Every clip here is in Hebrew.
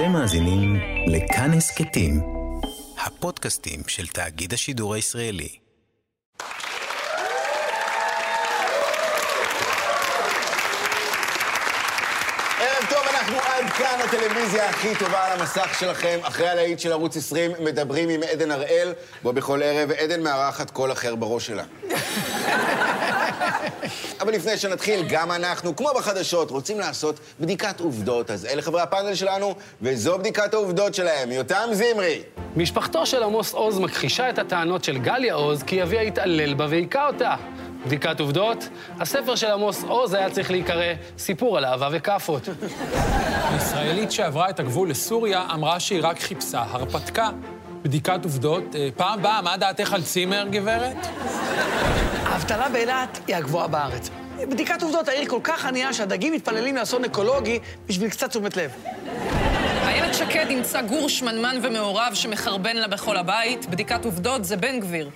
אתם מאזינים לכאן הסכתים, הפודקאסטים של תאגיד השידור הישראלי. ערב טוב, אנחנו עד כאן הטלוויזיה הכי טובה על המסך שלכם. אחרי הלהיט של ערוץ 20, מדברים עם עדן הראל, בו בכל ערב עדן מארחת קול אחר בראש שלה. אבל לפני שנתחיל, גם אנחנו, כמו בחדשות, רוצים לעשות בדיקת עובדות. אז אלה חברי הפאנל שלנו, וזו בדיקת העובדות שלהם. יותם זמרי. משפחתו של עמוס עוז מכחישה את הטענות של גליה עוז כי אביה התעלל בה והיכה אותה. בדיקת עובדות, הספר של עמוס עוז היה צריך להיקרא סיפור על אהבה וכאפות. ישראלית שעברה את הגבול לסוריה אמרה שהיא רק חיפשה הרפתקה. בדיקת עובדות, אה, פעם באה, מה דעתך על צימר, גברת? האבטלה באילת היא הגבוהה בארץ. בדיקת עובדות, העיר כל כך ענייה שהדגים מתפללים לאסון אקולוגי בשביל קצת תשומת לב. איילת שקד אימצה גור שמנמן ומעורב שמחרבן לה בכל הבית. בדיקת עובדות זה בן גביר.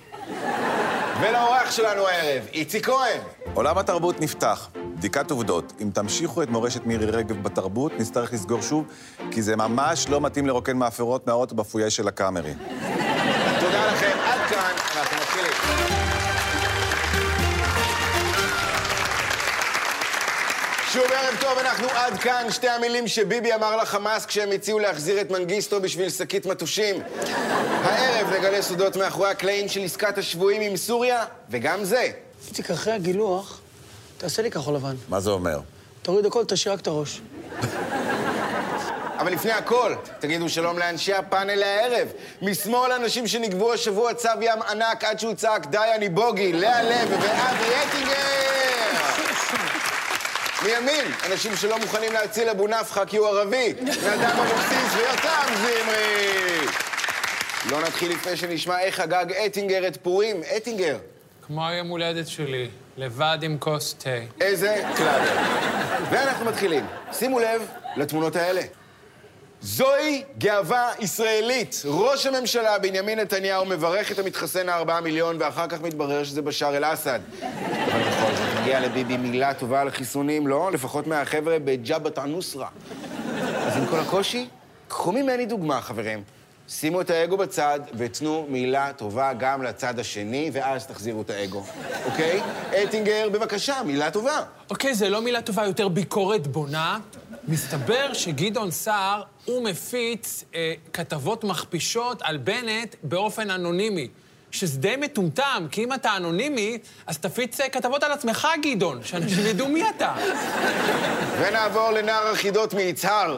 ולאורח שלנו הערב, איציק כהן. עולם התרבות נפתח. בדיקת עובדות. אם תמשיכו את מורשת מירי רגב בתרבות, נצטרך לסגור שוב, כי זה ממש לא מתאים לרוקן מאפרות מהאוטו בפויה של הקאמרי. תודה לכם, עד כאן, אנחנו מתחילים. שוב ערב טוב, אנחנו עד כאן. שתי המילים שביבי אמר לחמאס כשהם הציעו להחזיר את מנגיסטו בשביל שקית מטושים. הערב נגלה סודות מאחורי הקלעים של עסקת השבויים עם סוריה, וגם זה. איציק, אחרי הגילוח, תעשה לי כחול לבן. מה זה אומר? תוריד הכל, תשאיר רק את הראש. אבל לפני הכל, תגידו שלום לאנשי הפאנל הערב. משמאל אנשים שנגבו השבוע צו ים ענק עד שהוא צעק די אני בוגי, לאה לב ואבי אטינגר! מימין, אנשים שלא מוכנים להציל אבו נפחא כי הוא ערבי. נדב אבוקסיס ויותם זמרי! לא נתחיל לפני שנשמע איך חגג אטינגר את פורים. אטינגר, כמו היום הולדת שלי, לבד עם כוס תה. איזה clubber. ואנחנו מתחילים. שימו לב לתמונות האלה. זוהי גאווה ישראלית. ראש הממשלה בנימין נתניהו מברך את המתחסן הארבעה מיליון, ואחר כך מתברר שזה בשאר אל-אסד. אבל מגיע לביבי מילה טובה על החיסונים, לא? לפחות מהחבר'ה בג'בהת א-נוסרה. אז עם כל הקושי, קחו ממני דוגמה, חברים. שימו את האגו בצד ותנו מילה טובה גם לצד השני, ואז תחזירו את האגו, אוקיי? אטינגר, בבקשה, מילה טובה. אוקיי, זה לא מילה טובה, יותר ביקורת בונה. מסתבר שגדעון סער, הוא מפיץ אה, כתבות מכפישות על בנט באופן אנונימי. שזה די מטומטם, כי אם אתה אנונימי, אז תפיץ אה, כתבות על עצמך, גדעון, שאנשים ידעו מי אתה. ונעבור לנער החידות מיצהר.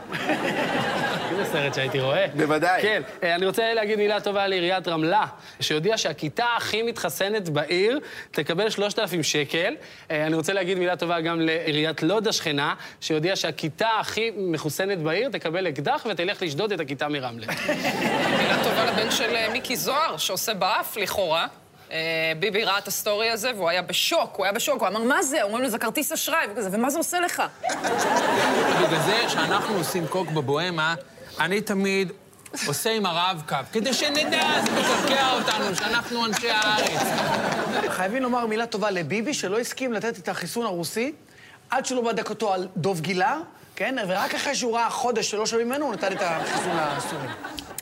זה סרט שהייתי רואה. בוודאי. כן, אה, אני רוצה להגיד מילה טובה לעיריית רמלה, שהודיעה שהכיתה הכי מתחסנת בעיר תקבל 3,000 שקל. אה, אני רוצה להגיד מילה טובה גם לעיריית לוד השכנה, שהודיעה שהכיתה הכי מחוסנת בעיר תקבל אקדח ותלך לשדוד את הכיתה מרמלה. מילה טובה לבן של אה, מיקי זוהר, שעושה באף, לכאורה. ביבי ראה את ה story הזה, והוא היה בשוק, הוא היה בשוק, הוא אמר, מה זה? אומרים לו, זה כרטיס אשראי, וכזה, ומה זה עושה לך? בגלל זה שאנחנו עושים קוק בבוהמה, אני תמיד עושה עם הרב-קו, כדי שנדע, זה מקרקע אותנו, שאנחנו אנשי הארץ. חייבים לומר מילה טובה לביבי, שלא הסכים לתת את החיסון הרוסי, עד שלא בדק אותו על דב גיל-הר, כן? ורק אחרי שהוא ראה חודש שלא שומעים ממנו, הוא נתן את החיסון הסורי.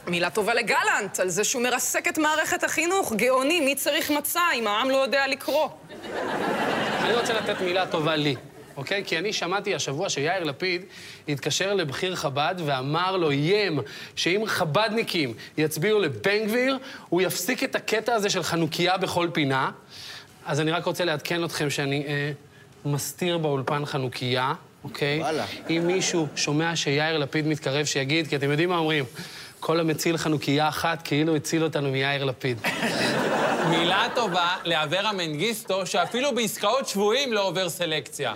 מילה טובה לגלנט, על זה שהוא מרסק את מערכת החינוך. גאוני, מי צריך מצע אם העם לא יודע לקרוא? אני רוצה לתת מילה טובה לי, אוקיי? כי אני שמעתי השבוע שיאיר לפיד התקשר לבכיר חב"ד ואמר לו, איים, שאם חב"דניקים יצביעו לבן גביר, הוא יפסיק את הקטע הזה של חנוכיה בכל פינה. אז אני רק רוצה לעדכן אתכם שאני אה, מסתיר באולפן חנוכיה, אוקיי? וואלה. אם מישהו שומע שיאיר לפיד מתקרב, שיגיד, כי אתם יודעים מה אומרים, כל המציל חנוכיה אחת כאילו הציל אותנו מיאיר לפיד. מילה טובה לאברה מנגיסטו, שאפילו בעסקאות שבויים לא עובר סלקציה.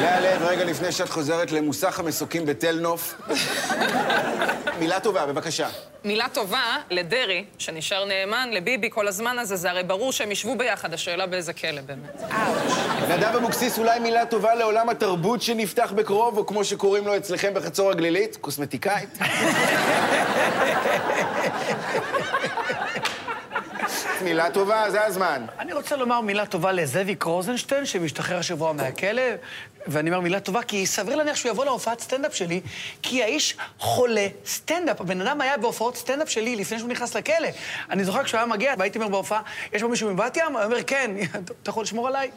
לאה לב, רגע לפני שאת חוזרת למוסך המסוקים בתל נוף. מילה טובה, בבקשה. מילה טובה לדרעי, שנשאר נאמן לביבי כל הזמן הזה, זה הרי ברור שהם ישבו ביחד, השאלה באיזה כלא באמת. נדב אבוקסיס, אולי מילה טובה לעולם התרבות שנפתח בקרוב, או כמו שקוראים לו אצלכם בחצור הגלילית, קוסמטיקאית. מילה טובה, זה הזמן. אני רוצה לומר מילה טובה לזאביק רוזנשטיין, שמשתחרר השבוע מהכלא, ואני אומר מילה טובה כי סביר להניח שהוא יבוא להופעת סטנדאפ שלי, כי האיש חולה סטנדאפ. הבן אדם היה בהופעות סטנדאפ שלי לפני שהוא נכנס לכלא. אני זוכר כשהוא היה מגיע, והייתי אומר בהופעה, יש פה מישהו מבת ים? הוא אומר, כן, אתה יכול לשמור עליי?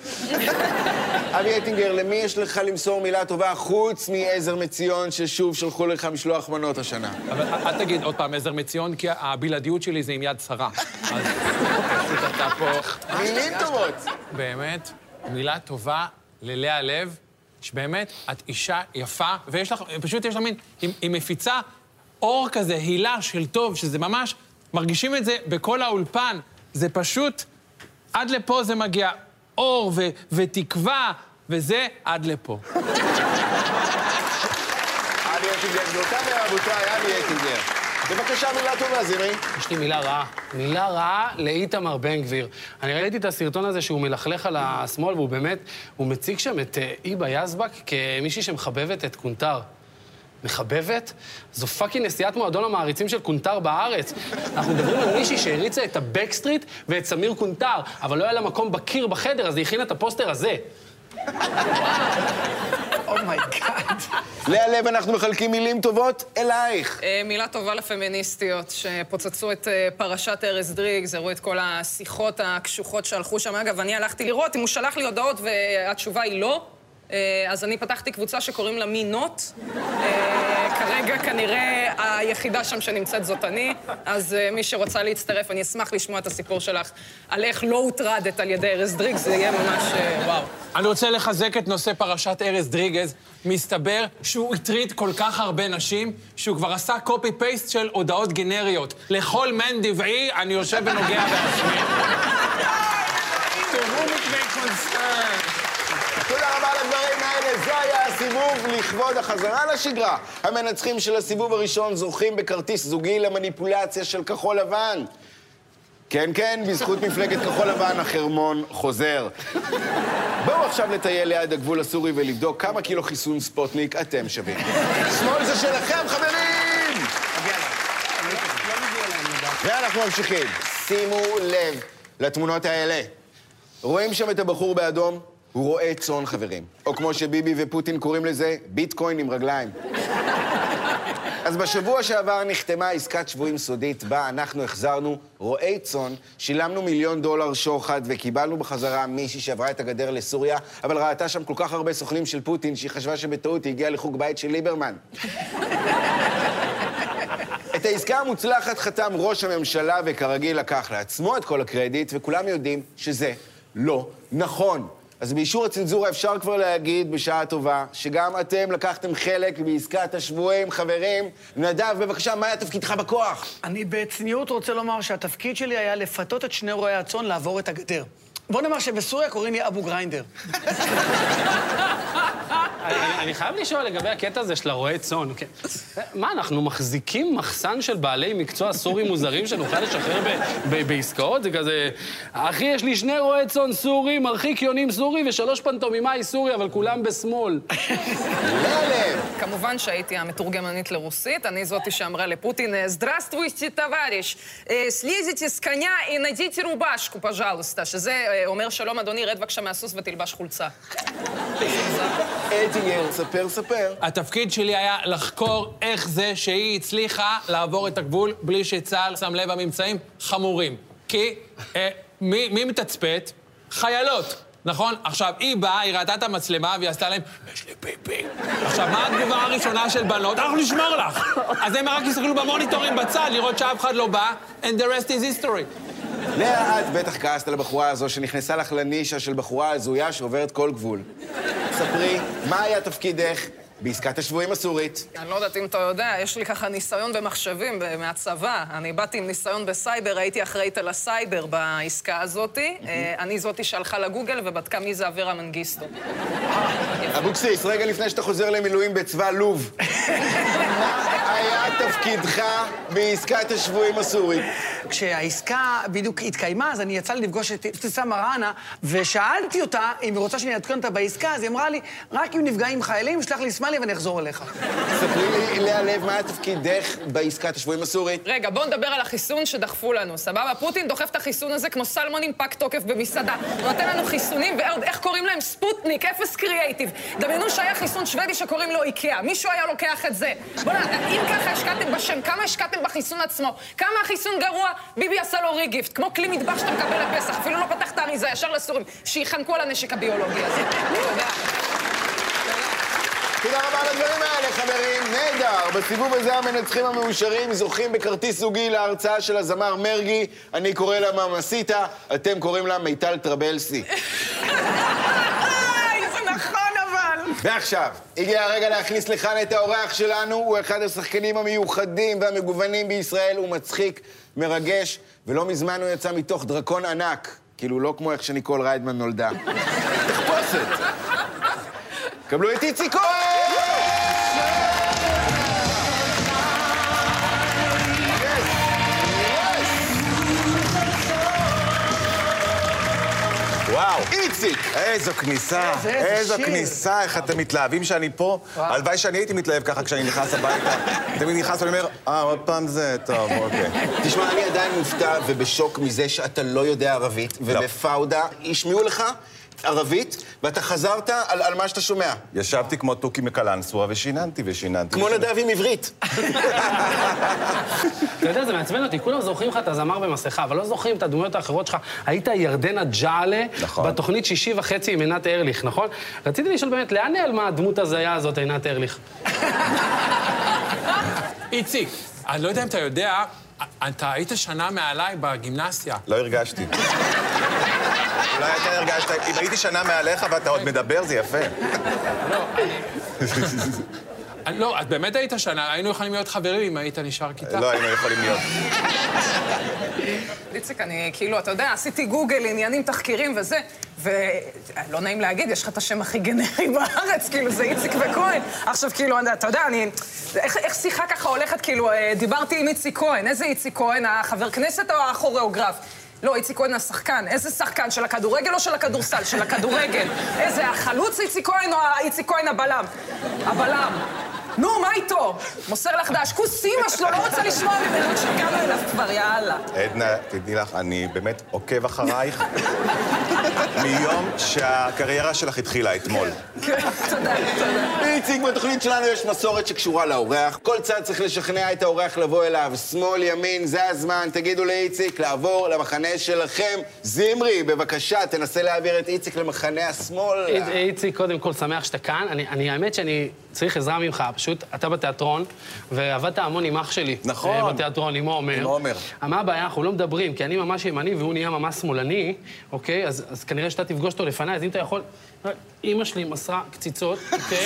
אבי אטינגר, למי יש לך למסור מילה טובה חוץ מעזר מציון, ששוב שלחו לך משלוח מנות השנה? אבל אל תגיד עוד פעם עזר מציון, כי הבלעדיות שלי זה עם יד שרה. אתה פה... מילים טובות. באמת, מילה טובה ללאה לב, שבאמת, את אישה יפה, ויש לך, פשוט יש לך מין, היא, היא מפיצה אור כזה, הילה של טוב, שזה ממש, מרגישים את זה בכל האולפן. זה פשוט, עד לפה זה מגיע אור ו, ותקווה, וזה עד לפה. אבי אטינגר, גבירותיי ורבותיי, אבי אטינגר. בבקשה, מילה טובה, זירי. יש לי מילה רעה. מילה רעה לאיתמר בן גביר. אני ראיתי את הסרטון הזה שהוא מלכלך על השמאל, והוא באמת, הוא מציג שם את אה, היבה יזבק כמישהי שמחבבת את קונטר. מחבבת? זו fucking נשיאת מועדון המעריצים של קונטאר בארץ. אנחנו מדברים על מישהי שהריצה את ה Backstreet ואת סמיר קונטאר, אבל לא היה לה מקום בקיר בחדר, אז היא הכינה את הפוסטר הזה. oh my god. לאה לב, אנחנו מחלקים מילים טובות אלייך. אה, מילה טובה לפמיניסטיות, שפוצצו את אה, פרשת ארז דריגס, הראו את כל השיחות הקשוחות שהלכו שם. אגב, אני הלכתי לראות אם הוא שלח לי הודעות והתשובה היא לא. אה, אז אני פתחתי קבוצה שקוראים לה מינות. אה, כרגע כנראה היחידה שם שנמצאת זאת אני, אז אה, מי שרוצה להצטרף, אני אשמח לשמוע את הסיפור שלך על איך לא הוטרדת על ידי ארז דריגס, זה יהיה ממש וואו. אני רוצה לחזק את נושא פרשת ארז דריגז. מסתבר שהוא הטריד כל כך הרבה נשים, שהוא כבר עשה קופי-פייסט של הודעות גנריות. לכל מן דבעי, אני יושב ונוגע בעצמי. To whom it may concern. תודה רבה על הדברים האלה. זה הסיבוב לכבוד החזרה לשגרה. המנצחים של הסיבוב הראשון זוכים בכרטיס זוגי למניפולציה של כחול לבן. כן, כן, בזכות מפלגת כחול לבן החרמון חוזר. בואו עכשיו לטייל ליד הגבול הסורי ולבדוק כמה קילו חיסון ספוטניק אתם שווים. שמאל זה שלכם, חברים! ואנחנו ממשיכים. שימו לב לתמונות האלה. רואים שם את הבחור באדום? הוא רועה צאן, חברים. או כמו שביבי ופוטין קוראים לזה, ביטקוין עם רגליים. אז בשבוע שעבר נחתמה עסקת שבויים סודית, בה אנחנו החזרנו רועי צאן, שילמנו מיליון דולר שוחד וקיבלנו בחזרה מישהי שעברה את הגדר לסוריה, אבל ראתה שם כל כך הרבה סוכנים של פוטין שהיא חשבה שבטעות היא הגיעה לחוג בית של ליברמן. את העסקה המוצלחת חתם ראש הממשלה, וכרגיל לקח לעצמו את כל הקרדיט, וכולם יודעים שזה לא נכון. אז באישור הצנזורה אפשר כבר להגיד בשעה טובה שגם אתם לקחתם חלק בעסקת השבויים, חברים. נדב, בבקשה, מה היה תפקידך בכוח? אני בצניעות רוצה לומר שהתפקיד שלי היה לפתות את שני רועי הצאן לעבור את הגדר. בוא נאמר שבסוריה קוראים לי אבו גריינדר. אני, אני- אני חייב לשאול לגבי הקטע הזה של הרועי צאן. כן. מה, אנחנו מחזיקים מחסן של בעלי מקצוע סורים מוזרים שנוכל לשחרר ב, ב, בעסקאות? זה כזה... אחי, יש לי שני רועי צאן סורי, מרחיק יונים סורי ושלוש פנטומימאי סורי, אבל כולם בשמאל. לב! כמובן שהייתי המתורגמנית לרוסית, אני זאתי שאמרה לפוטין, "Здравствуйте, товарищ, אה, слезите с коня и найдите рубашку, пожалуйста", שזה אה, אומר, שלום אדוני, רד בבקשה מהסוס ותלבש חולצה. אטינגר, ספר, ספר. התפקיד שלי היה לחקור איך זה שהיא הצליחה לעבור את הגבול בלי שצה"ל שם לב הממצאים חמורים. כי אה, מי, מי מתצפת? חיילות. נכון? עכשיו, היא באה, היא ראתה את המצלמה והיא עשתה להם, יש לי פיפי. עכשיו, מה התגובה הראשונה של בנות? אנחנו נשמור לך. אז הם רק הסתכלו במוניטורים בצד, לראות שאף אחד לא בא, and the rest is history. לאה, את בטח כעסת על הבחורה הזו שנכנסה לך לנישה של בחורה הזויה שעוברת כל גבול. ספרי, מה היה תפקידך בעסקת השבויים הסורית? אני לא יודעת אם אתה יודע, יש לי ככה ניסיון במחשבים מהצבא. אני באתי עם ניסיון בסייבר, הייתי אחראית על הסייבר בעסקה הזאתי. אה, אני זאתי שהלכה לגוגל ובדקה מי זה אברה מנגיסטו. אבוקסיס, רגע לפני שאתה חוזר למילואים בצבא לוב. מה היה תפקידך בעסקת השבויים הסורית? כשהעסקה בדיוק התקיימה, אז אני יצא לי לפגוש את אבתיסאם מראענה, ושאלתי אותה אם היא רוצה שאני אעדכן אותה בעסקה, אז היא אמרה לי, רק אם נפגעים חיילים, שלח לי סמלי ואני אחזור אליך. ספרי לי, לאה לב, מה היה תפקידך בעסקת השבויים הסורית? רגע, בואו נדבר על החיסון שדחפו לנו, סבבה? פוטין דוחף את החיסון הזה כמו סלמונים פג תוקף במסעדה. הוא נותן לנו חיסונים, ועוד איך קוראים להם? ספוטניק, אפס קריאייטיב. דמיינו שהיה חיסון שוודי שקוראים לו איקאה. מישהו היה לוקח את זה. בוא'נה, אם ככה השקעתם בשם, כמה השקעתם בחיסון עצמו? כמה החיסון גרוע? ביבי עשה לו ריגיפט, כמו כלי מטבח שאתה מקבל לפסח, אפילו לא פתח את האריזה, ישר לסורים, שיחנקו על הנשק הביולוגי הזה. תודה. רבה על הדברים האלה, חברים. נהדר. בסיבוב הזה המנצחים המאושרים זוכים בכרטיס זוגי להרצאה של הזמר מרגי. אני קורא לה ממסיטה, אתם קוראים לה מיטל טרבלסי. איי, זה נכון אבל. ועכשיו, הגיע הרגע להכניס לכאן את האורח שלנו. הוא אחד השחקנים המיוחדים והמגוונים בישראל. הוא מצחיק, מרגש, ולא מזמן הוא יצא מתוך דרקון ענק. כאילו, לא כמו איך שניקול ריידמן נולדה. תחפושת. קבלו את איציק כהן! וואו. איציק! איזו כניסה, איזו. כניסה, איך אתם מתלהבים שאני פה. הלוואי שאני הייתי מתלהב ככה כשאני נכנס הביתה. תמיד נכנס ואני אומר, אה, עוד פעם זה, טוב, אוקיי. תשמע, אני עדיין מופתע ובשוק מזה שאתה לא יודע ערבית, ובפאודה השמיעו לך ערבית, ואתה חזרת על, על מה שאתה שומע. ישבתי כמו תוכי מקלנסווה ושיננתי ושיננתי. כמו. נדב עם עברית. אתה יודע, זה מעצבן אותי, כולם זוכרים לך את הזמר במסכה, אבל לא זוכרים את הדמויות האחרות שלך. היית ירדנה ג'אלה, נכון. בתוכנית שישי וחצי עם עינת ארליך, נכון? רציתי לשאול באמת, לאן נעלמה הדמות הזיה הזאת, עינת ארליך? איציק, אני לא יודע אם אתה יודע, אתה היית שנה מעליי בגימנסיה. לא הרגשתי. אולי אתה הרגשת, אם הייתי שנה מעליך ואתה עוד מדבר, זה יפה. אני- לא, את באמת היית שנה, היינו יכולים להיות חברים אם היית נשאר כיתה. לא היינו יכולים להיות. איציק, אני כאילו, אתה יודע, עשיתי גוגל, עניינים, תחקירים וזה, ולא נעים להגיד, יש לך את השם הכי גנרי בארץ, כאילו, זה איציק וכהן. עכשיו, כאילו, אתה יודע, אני... איך, איך שיחה ככה הולכת, כאילו, אה, דיברתי עם איציק כהן, איזה איציק כהן, החבר כנסת או הכוריאוגרף? לא, איציק כהן השחקן. איזה שחקן? של הכדורגל או של הכדורסל? של הכדורגל. איזה, החלוץ איציק כהן או איציק כהן הבלם? הבלם. נו, מה איתו? מוסר לך דש. כוס אימא שלו, לא רוצה לשמוע ממנו שהגענו אליו כבר, יאללה. עדנה, תדעי לך, אני באמת עוקב אחרייך מיום שהקריירה שלך התחילה אתמול. כן, תודה, תודה. איציק, בתוכנית שלנו יש מסורת שקשורה לאורח. כל צד צריך לשכנע את האורח לבוא אליו. שמאל, ימין, זה הזמן. תגידו לאיציק לעבור למחנה שלכם. זמרי, בבקשה, תנסה להעביר את איציק למחנה השמאל. אי- איציק, קודם כל, שמח שאתה כאן. אני, אני, האמת שאני צריך עזרה ממך. פשוט, אתה בתיאטרון, ועבדת המון עם אח שלי. נכון. אה, בתיאטרון, עם עומר. עם עומר. מה הבעיה? אנחנו לא מדברים, כי אני ממש ימני והוא נהיה ממש שמאלני, אוקיי? אז, אז כנראה שאתה תפגוש אותו לפניי, אז אם אתה יכול... אימא שלי מסרה קציצות, אוקיי?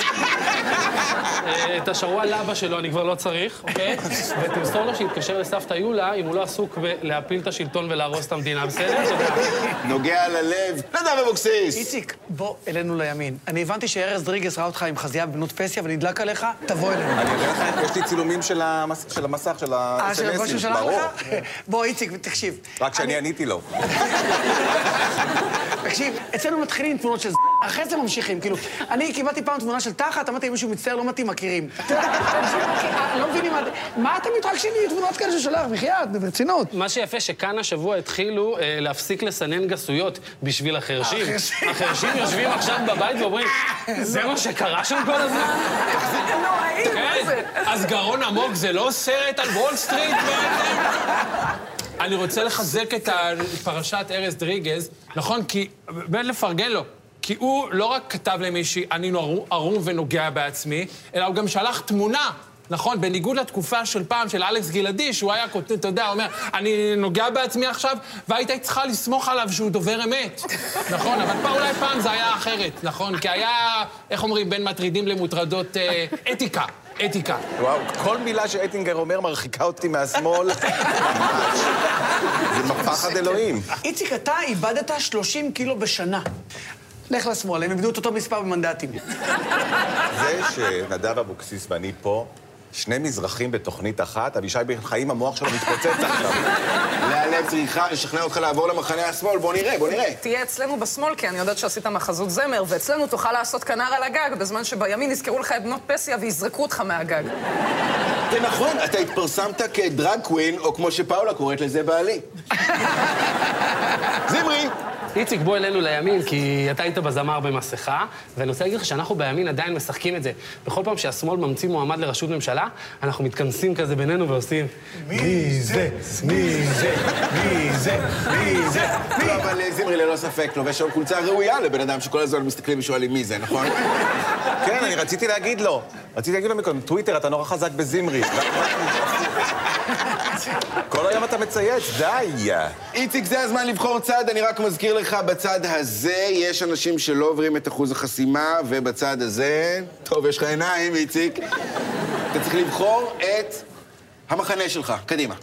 אה, את השרוואל לאבא שלו אני כבר לא צריך, אוקיי? ותמסור לו שיתקשר לסבתא יולה אם הוא לא עסוק בלהפיל את השלטון ולהרוס את המדינה, בסדר? תודה. נוגע ללב. נדב אבוקסיס. איציק, בוא אלינו לימין. אני הבנתי שארז דריגס ראה אותך עם חזייה בבנות פסיה ונדלק עליך, תבוא אלינו. אני אראה לך, יש לי צילומים של המס- של המסך, של אה, ה-SMSים, שלח ברור. בוא, איציק, תקשיב. רק שאני אני- עניתי לו. תקשיב, אצלנו מתחילים תמונות של. אחרי זה ממשיכים, כאילו, אני קיבלתי פעם תמונה של תחת, אמרתי, מישהו מצטער, לא מתאים, מכירים. לא מבינים מה... מה אתם מתרגשים מתמונות כאלה ששולח, בחייאת, ברצינות. מה שיפה שכאן השבוע התחילו אה, להפסיק לסנן גסויות בשביל החרשים. החרשים. החרשים יושבים עכשיו בבית ואומרים, זה מה שקרה שם כל הזמן? נוראי, מה כן, זה? אז גרון עמוק זה לא סרט על וול סטריט? אני רוצה לחזק את פרשת ארז דריגז, נכון? כי, באמת לפרגן לו. כי הוא לא רק כתב למישהי, אני ערום- ערום ונוגע בעצמי, אלא הוא גם שלח תמונה. נכון, בניגוד לתקופה של פעם, של אלכס גלעדי, שהוא היה כותב, אתה יודע, אומר, אני נוגע בעצמי עכשיו, והיית צריכה לסמוך עליו שהוא דובר אמת. נכון, אבל פעם, אולי פעם זה היה אחרת, נכון? כי היה, איך אומרים, בין מטרידים למוטרדות, אה, אתיקה, אתיקה. וואו, כל מילה שאטינגר אומר מרחיקה אותי מהשמאל. זה מפחד אלוהים. איציק, אתה איבדת 30 קילו בשנה. לך לשמאל, הם איבדו את אותו מספר במנדטים. זה שנדב אבוקסיס ואני פה, שני מזרחים בתוכנית אחת, אבישי בן חיים, המוח שלו מתפוצץ עכשיו. להלב צריכה לשכנע אותך לעבור למחנה השמאל, בוא נראה, בוא נראה. תהיה אצלנו בשמאל, כי אני יודעת שעשית מחזות זמר, ואצלנו תוכל לעשות כנר על הגג, בזמן שבימין יזכרו לך את בנות פסיה ויזרקו אותך מהגג. זה נכון, אתה התפרסמת כדרג קווין, או כמו שפאולה קוראת לזה, בעלי. זמרי! איציק, בוא אלינו לימין, כי אתה היית בזמר במסכה, ואני רוצה להגיד לך שאנחנו בימין עדיין משחקים את זה. בכל פעם שהשמאל ממציא מועמד לראשות ממשלה, אנחנו מתכנסים כזה בינינו ועושים... מי זה? מי זה? מי זה? מי זה? לא, אבל אה, זמרי ללא ספק לובש היום חולצה ראויה לבן אדם שכל הזמן מסתכלים ושואלים מי זה, נכון? כן, אני רציתי להגיד לו. רציתי להגיד לו מקודם, טוויטר, אתה נורא חזק בזמרי. כל היום אתה מצייץ, די. איציק, זה הזמן לבחור צד, אני רק מזכיר לך, בצד הזה יש אנשים שלא עוברים את אחוז החסימה, ובצד הזה... טוב, יש לך עיניים, איציק. אתה צריך לבחור את המחנה שלך. קדימה.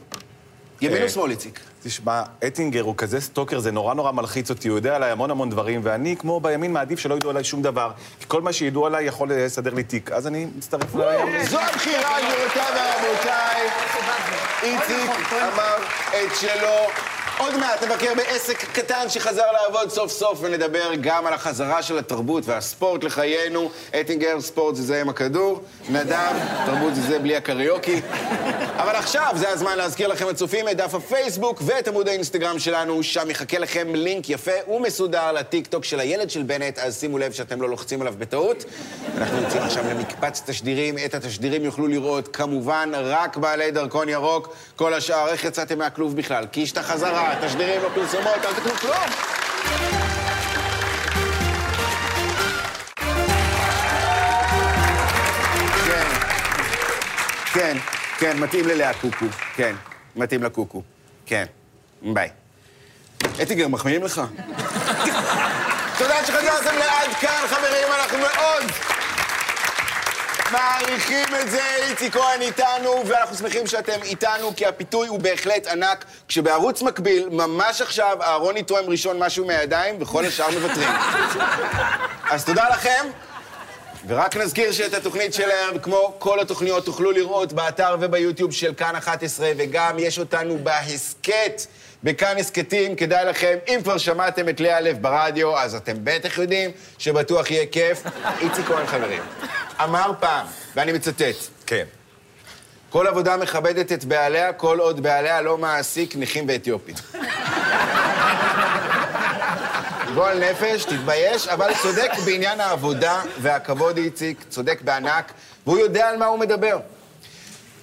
ימין אה. או שמאל, איציק? תשמע, אטינגר הוא כזה סטוקר, זה נורא נורא מלחיץ אותי, הוא יודע עליי המון המון דברים, ואני, כמו בימין, מעדיף שלא ידעו עליי שום דבר. כי כל מה שידעו עליי יכול לסדר לי תיק. אז אני מצטרף לימין. זו הבחירה, גבירותיי ורבותיי. איציק אמר את שלו. עוד מעט נבקר בעסק קטן שחזר לעבוד סוף סוף ונדבר גם על החזרה של התרבות והספורט לחיינו. אטינגר, ספורט זה זה עם הכדור, נדב, תרבות זה זה בלי הקריוקי. אבל עכשיו זה הזמן להזכיר לכם הצופים את דף הפייסבוק ואת עמוד האינסטגרם שלנו, שם יחכה לכם לינק יפה ומסודר לטיקטוק של הילד של בנט, אז שימו לב שאתם לא לוחצים עליו בטעות. אנחנו יוצאים עכשיו למקפץ תשדירים, את התשדירים יוכלו לראות כמובן רק בעלי דרכון ירוק, כל השאר, איך יצאתם מהכלוב בכלל? קיש את החזרה, תשדירים, לא פרסומות, אל תקנו כלום. כן, כן, מתאים ללאה קוקו, כן, מתאים לקוקו, כן, ביי. אטיגר, מחמיאים לך? תודה שחזרתם לעד כאן, חברים, אנחנו מאוד מעריכים את זה. איציק כהן איתנו, ואנחנו שמחים שאתם איתנו, כי הפיתוי הוא בהחלט ענק. כשבערוץ מקביל, ממש עכשיו, אהרוני תואם ראשון משהו מהידיים, וכל השאר מוותרים. אז תודה לכם. ורק נזכיר שאת התוכנית שלהם, כמו כל התוכניות, תוכלו לראות באתר וביוטיוב של כאן 11, וגם יש אותנו בהסכת, בכאן הסכתים, כדאי לכם, אם כבר שמעתם את לאה לב ברדיו, אז אתם בטח יודעים שבטוח יהיה כיף. איציק כהן, חברים, אמר פעם, ואני מצטט, כן. כל עבודה מכבדת את בעליה, כל עוד בעליה לא מעסיק נכים ואתיופים. גועל נפש, תתבייש, אבל צודק בעניין העבודה והכבוד, איציק, צודק בענק, והוא יודע על מה הוא מדבר.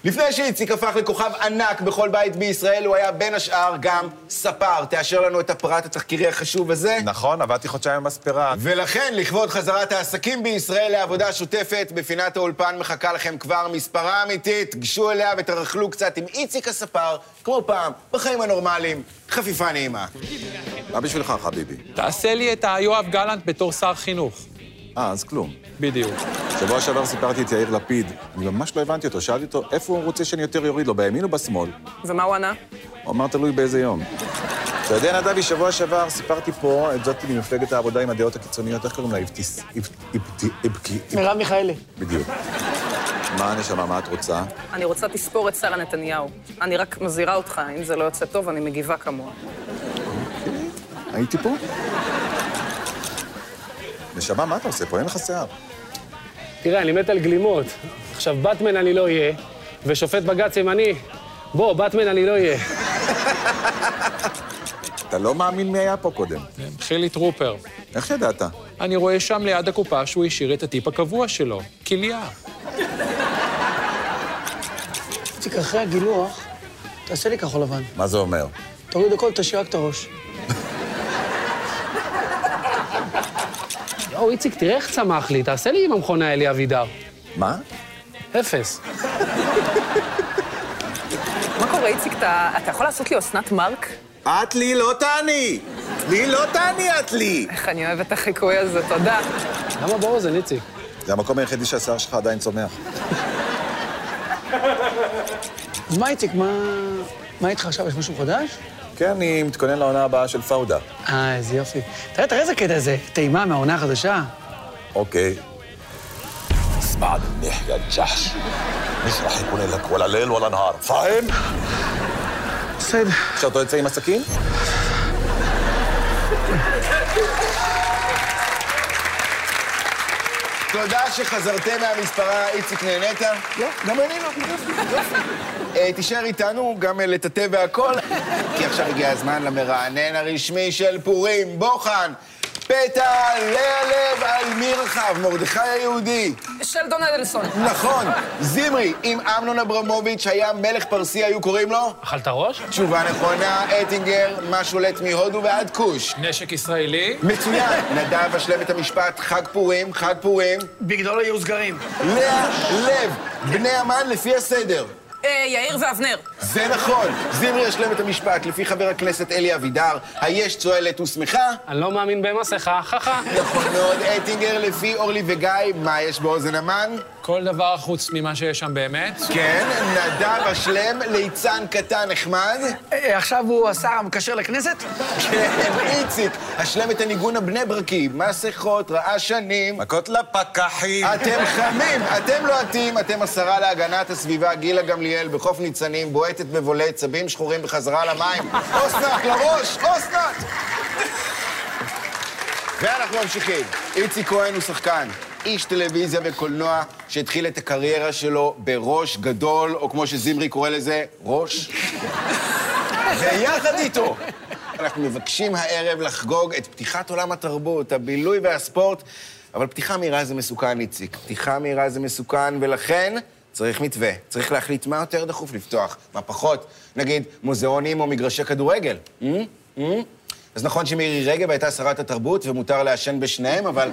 לפני שאיציק הפך לכוכב ענק בכל בית בישראל, הוא היה בין השאר גם ספר. תאשר לנו את הפרט התחקירי החשוב הזה. נכון, עבדתי חודשיים במספרה. ולכן, לכבוד חזרת העסקים בישראל לעבודה שוטפת, בפינת האולפן מחכה לכם כבר מספרה אמיתית. גשו אליה ותרכלו קצת עם איציק הספר, כמו פעם, בחיים הנורמליים. חפיפה נעימה. מה בשבילך, חביבי? תעשה לי את היואב גלנט בתור שר חינוך. אה, אז כלום. בדיוק. שבוע שעבר סיפרתי את יאיר לפיד. אני ממש לא הבנתי אותו. שאלתי אותו, איפה הוא רוצה שאני יותר יוריד לו, בימין או בשמאל? ומה הוא ענה? הוא אמר, תלוי באיזה יום. אתה יודע, נדבי, שבוע שעבר סיפרתי פה את זאתי ממפלגת העבודה עם הדעות הקיצוניות, איך קוראים לה? אבטיס... אבט- אבט- אבק- מרב מיכאלי. בדיוק. מה הנשמה, מה את רוצה? אני רוצה תספורת שרה נתניהו. אני רק מזהירה אותך, אם זה לא יוצא טוב, אני מגיבה כמוה. הייתי פה? נשמה, מה אתה עושה פה? אין לך שיער. תראה, אני מת על גלימות. עכשיו, באטמן אני לא אהיה, ושופט בג"ץ ימני, בוא, באטמן אני לא אהיה. אתה לא מאמין מי היה פה קודם. חילי טרופר. איך ידעת? אני רואה שם ליד הקופה שהוא השאיר את הטיפ הקבוע שלו, כליה. איציק, אחרי הגילוח, תעשה לי כחול לבן. מה זה אומר? תוריד הכל, תשאיר רק את הראש. יואו, איציק, תראה איך צמח לי, תעשה לי עם המכונה אלי אבידר. מה? אפס. מה קורה, איציק? אתה אתה יכול לעשות לי אסנת מארק? את לי לא תעני! לי לא תעני את לי! איך אני אוהבת את החיקוי הזה, תודה. למה באוזן, איציק? זה המקום היחידי שהשיער שלך עדיין צומח. אז מה, איציק, מה... מה איתך עכשיו? יש משהו חדש? כן, אני מתכונן לעונה הבאה של פאודה. אה, איזה יופי. תראה, תראה איזה קטע זה. טעימה מהעונה החדשה. אוקיי. بعد بنحكي الجحش مش رح يكون لك ولا ليل ولا نهار فاهم؟ בסדר. עכשיו אתה יוצא תודה שחזרתם מהמספרה, איציק, נהנית? לא, גם אני לא. יופי. אה, תישאר איתנו, גם לטאטא והכל, כי עכשיו הגיע הזמן למרענן הרשמי של פורים. בוחן, פתע, לאה על מי רחב, מרדכי היהודי. שלדון אדלסון. נכון, זמרי, אם אמנון אברמוביץ' היה מלך פרסי, היו קוראים לו? אכלת ראש? תשובה נכונה, אטינגר, מה שולט מהודו ועד כוש. נשק ישראלי. מצוין, נדב, אשלם את המשפט, חג פורים, חג פורים. בגדול היו סגרים. לאה לב, בני המן לפי הסדר. אה, יאיר ואבנר. זה נכון. זמרי ישלם את המשפט לפי חבר הכנסת אלי אבידר, היש צוהלת ושמחה? אני לא מאמין במסכה, חכה. נכון מאוד. אטינגר לפי אורלי וגיא, מה יש באוזן המן? כל דבר חוץ ממה שיש שם באמת. כן, נדב אשלם, ליצן קטן נחמד. אה, עכשיו הוא השר המקשר לכנסת? כן, איציק, אשלם את הניגון הבני ברקי, מסכות, רעשנים. מכות לפקחים. אתם חמים, אתם לוהטים, אתם השרה להגנת הסביבה, גילה גמליאל, בחוף ניצנים, בועטת בבולט, צבים שחורים בחזרה למים. אסנת, לראש, אסנת! ואנחנו ממשיכים. איציק כהן הוא שחקן, איש טלוויזיה וקולנוע, שהתחיל את הקריירה שלו בראש גדול, או כמו שזמרי קורא לזה, ראש. ויחד איתו, אנחנו מבקשים הערב לחגוג את פתיחת עולם התרבות, הבילוי והספורט, אבל פתיחה מהירה זה מסוכן, איציק. פתיחה מהירה זה מסוכן, ולכן צריך מתווה. צריך להחליט מה יותר דחוף לפתוח, מה פחות. נגיד, מוזיאונים או מגרשי כדורגל. Mm? Mm? אז נכון שמירי רגב הייתה שרת התרבות ומותר לעשן בשניהם, אבל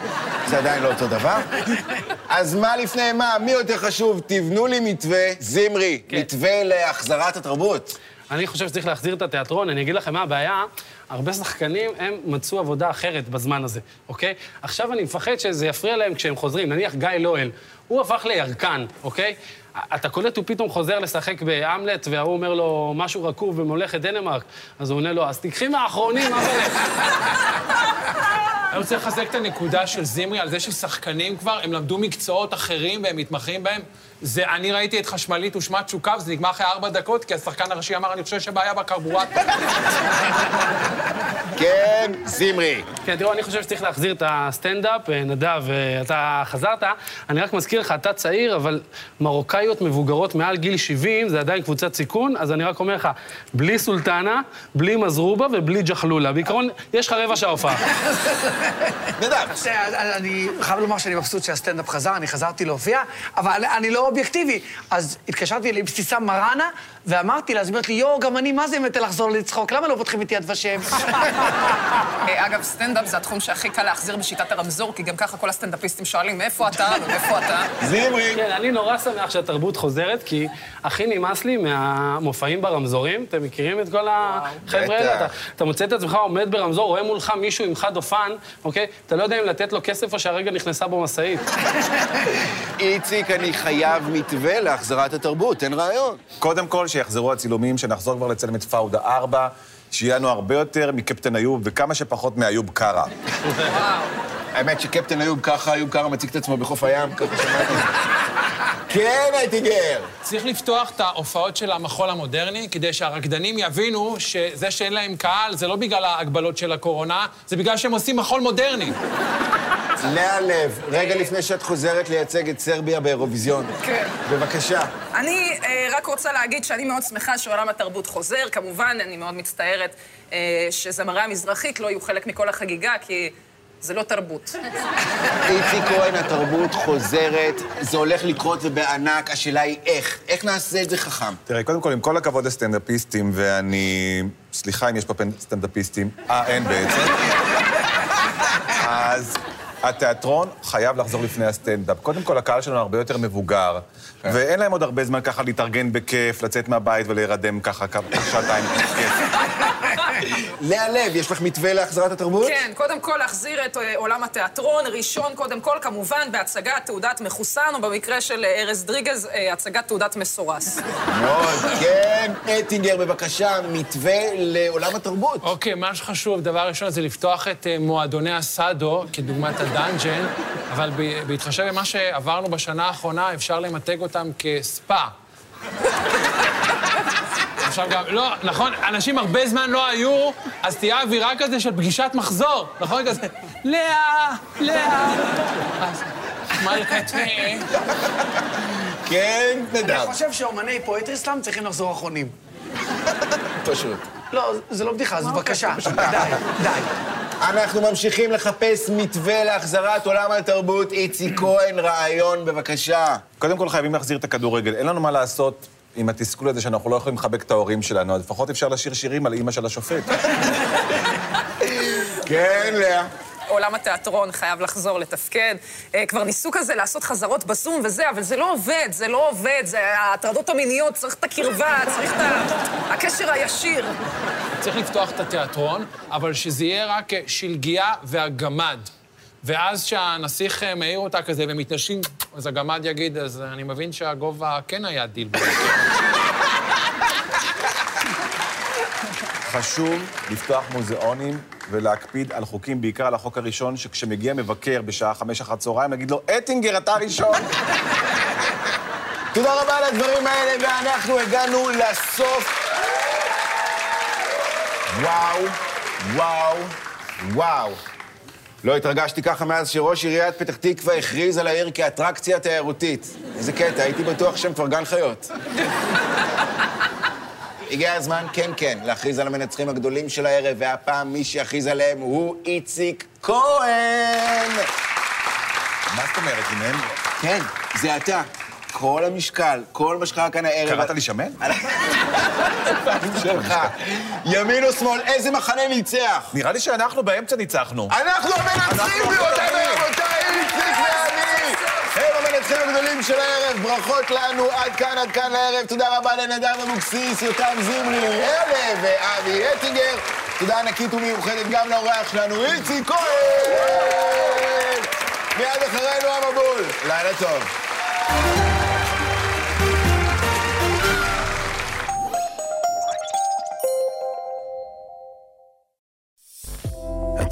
זה עדיין לא אותו דבר. אז מה לפני מה? מי יותר חשוב? תבנו לי מתווה, זמרי, כן. מתווה להחזרת התרבות. אני חושב שצריך להחזיר את התיאטרון, אני אגיד לכם מה הבעיה, הרבה שחקנים, הם מצאו עבודה אחרת בזמן הזה, אוקיי? עכשיו אני מפחד שזה יפריע להם כשהם חוזרים. נניח גיא לואל, הוא הפך לירקן, אוקיי? אתה קולט, הוא פתאום חוזר לשחק בהמלט, וההוא אומר לו משהו רקוב בממלכת דנמרק. אז הוא עונה לו, אז תיקחי מהאחרונים, אבל... אני רוצה לחזק את הנקודה של זמרי על זה ששחקנים כבר, הם למדו מקצועות אחרים והם מתמחים בהם. זה, אני ראיתי את חשמלית ושמת תשוקה, וזה נגמר אחרי ארבע דקות, כי השחקן הראשי אמר, אני חושב שבעיה בקרבורטור. כן, זמרי. כן, תראו, אני חושב שצריך להחזיר את הסטנדאפ. אה, נדב, אה, אתה חזרת. אני רק מזכיר לך, אתה צעיר, אבל מרוקאיות מבוגרות מעל גיל 70, זה עדיין קבוצת סיכון, אז אני רק אומר לך, בלי סולטנה, בלי מזרובה ובלי ג'חלולה. בעיקרון, יש לך רבע שעה הופעה. נדב. אני חייב לומר שאני מבסוט שהסטנדאפ חזר, אני חזרתי להופיע, אבל אני לא אובייקטיבי. אז התקשרתי לאבתיסאם מראענה, ואמרתי לה, אז היא אומרת לי, יואו, גם אני, מה זה מתה לחזור לצחוק? למה לא פותחים את יד ושם? אה, אגב, סטנדאפ זה התחום שהכי קל להחזיר בשיטת הרמזור, כי גם ככה כל הסטנדאפיסטים שואלים, מאיפה אתה ומאיפה אתה? זמרי. כן, אני נורא שמח שהתרבות חוזרת, כי הכי נמאס לי מהמופעים ברמזורים. אתם מכירים את כל החבר'ה האלה? אתה- אתה מוצא את עצמך עומד ברמזור, רואה מולך מישהו עם חד אופן, אוקיי? אתה לא יודע אם לתת לו כסף או שהרגע נכנסה בו משאית. איציק, אני חייב מתווה להחזרת התרבות, תן רעיון. קודם כל, שיחזרו הצילומים, שנחזור כבר לצלם את פאודה 4, שיהיה לנו הרבה יותר מקפטן איוב וכמה שפחות מאיוב קרא. האמת שקפטן איוב ככה, איוב קרא מציג את עצמו בחוף הים, ככה שמעתי. כן, אייטיגר. צריך לפתוח את ההופעות של המחול המודרני, כדי שהרקדנים יבינו שזה שאין להם קהל זה לא בגלל ההגבלות של הקורונה, זה בגלל שהם עושים מחול מודרני. לאה לב, רגע לפני שאת חוזרת לייצג את סרביה באירוויזיון. כן. בבקשה. אני אה, רק רוצה להגיד שאני מאוד שמחה שעולם התרבות חוזר. כמובן, אני מאוד מצטערת אה, שזמרי המזרחית לא יהיו חלק מכל החגיגה, כי זה לא תרבות. איציק כהן, התרבות חוזרת, זה הולך לקרות ובענק, השאלה היא איך. איך נעשה את זה חכם? תראה, קודם כל, עם כל הכבוד לסטנדאפיסטים, ואני... סליחה אם יש פה סטנדאפיסטים. אה, אין בעצם. אז התיאטרון חייב לחזור לפני הסטנדאפ. קודם כל, הקהל שלנו הרבה יותר מבוגר, ואין להם עוד הרבה זמן ככה להתארגן בכיף, לצאת מהבית ולהירדם ככה שעתיים כיף. לאה לב, יש לך מתווה להחזרת התרבות? כן, קודם כל להחזיר את אה, עולם התיאטרון, ראשון קודם כל, כמובן, בהצגת תעודת מחוסן, או במקרה של אה, ארז דריגז, אה, הצגת תעודת מסורס. מאוד, כן. אטינגר, בבקשה, מתווה לעולם התרבות. אוקיי, מה שחשוב, דבר ראשון, זה לפתוח את מועדוני הסאדו, כדוגמת הדאנג'ן, אבל בהתחשב במה שעברנו בשנה האחרונה, אפשר למתג אותם כספא. עכשיו גם, לא, נכון, אנשים הרבה זמן לא היו, אז תהיה אווירה כזה של פגישת מחזור, נכון? כזה, לאה, לאה. מלכתי. כן, נדב. אני חושב שאומני פואטריסלאם צריכים לחזור אחרונים. פשוט. לא, זה לא בדיחה, אז בבקשה. די, די. אנחנו ממשיכים לחפש מתווה להחזרת עולם התרבות. איציק כהן, רעיון, בבקשה. קודם כל חייבים להחזיר את הכדורגל. אין לנו מה לעשות עם התסכול הזה שאנחנו לא יכולים לחבק את ההורים שלנו, אז לפחות אפשר לשיר שירים על אימא של השופט. כן, לאה. עולם התיאטרון חייב לחזור לתפקד. אה, כבר ניסו כזה לעשות חזרות בזום וזה, אבל זה לא עובד, זה לא עובד. זה ההטרדות המיניות, צריך את הקרבה, צריך את הקשר הישיר. צריך לפתוח את התיאטרון, אבל שזה יהיה רק אה, שלגיה והגמד. ואז שהנסיך אה, מעיר אותה כזה ומתנשקים, אז הגמד יגיד, אז אני מבין שהגובה כן היה דיל. חשוב לפתוח מוזיאונים ולהקפיד על חוקים, בעיקר על החוק הראשון, שכשמגיע מבקר בשעה חמש אחר צהריים, יגיד לו, אטינגר, אתה ראשון. תודה רבה על הדברים האלה, ואנחנו הגענו לסוף. וואו, וואו, וואו. לא התרגשתי ככה מאז שראש עיריית פתח תקווה הכריז על העיר כאטרקציה תיירותית. איזה קטע, הייתי בטוח שהם כבר גן חיות. הגיע הזמן, כן, כן, להכריז על המנצחים הגדולים של הערב, והפעם מי שיכריז עליהם הוא איציק כהן! מה זאת אומרת, אם הם... כן, זה אתה. כל המשקל, כל מה שקרה כאן הערב... קראת לי שמן? שלך. ימין או שמאל, איזה מחנה ניצח? נראה לי שאנחנו באמצע ניצחנו. אנחנו המנצחים, גבירותיי. ורבותיי, איציק ואני! הם המנצחים הגדולים של הערב, ברכות לנו, עד כאן, עד כאן לערב. תודה רבה לנדב אבוקסיס, יותם זמרי, אלה ואבי אטינגר. תודה ענקית ומיוחדת גם לאורח שלנו, איציק כהן! מיד אחרינו המבול. לילה טוב.